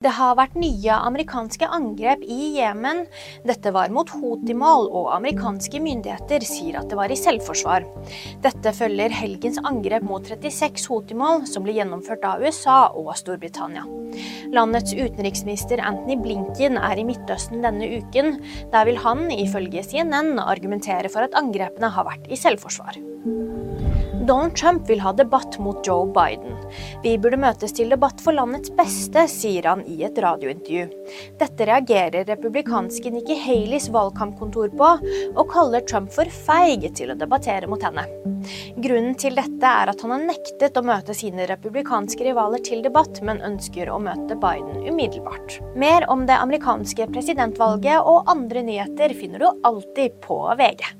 Det har vært nye amerikanske angrep i Jemen. Dette var mot Houthi-mål, og amerikanske myndigheter sier at det var i selvforsvar. Dette følger helgens angrep mot 36 Houthi-mål, som ble gjennomført av USA og Storbritannia. Landets utenriksminister Anthony Blinken er i Midtøsten denne uken. Der vil han, ifølge CNN, argumentere for at angrepene har vært i selvforsvar. Donald Trump vil ha debatt mot Joe Biden. Vi burde møtes til debatt for landets beste, sier han i et radiointervju. Dette reagerer republikanske Nikki Haleys valgkampkontor på, og kaller Trump for feig til å debattere mot henne. Grunnen til dette er at han har nektet å møte sine republikanske rivaler til debatt, men ønsker å møte Biden umiddelbart. Mer om det amerikanske presidentvalget og andre nyheter finner du alltid på VG.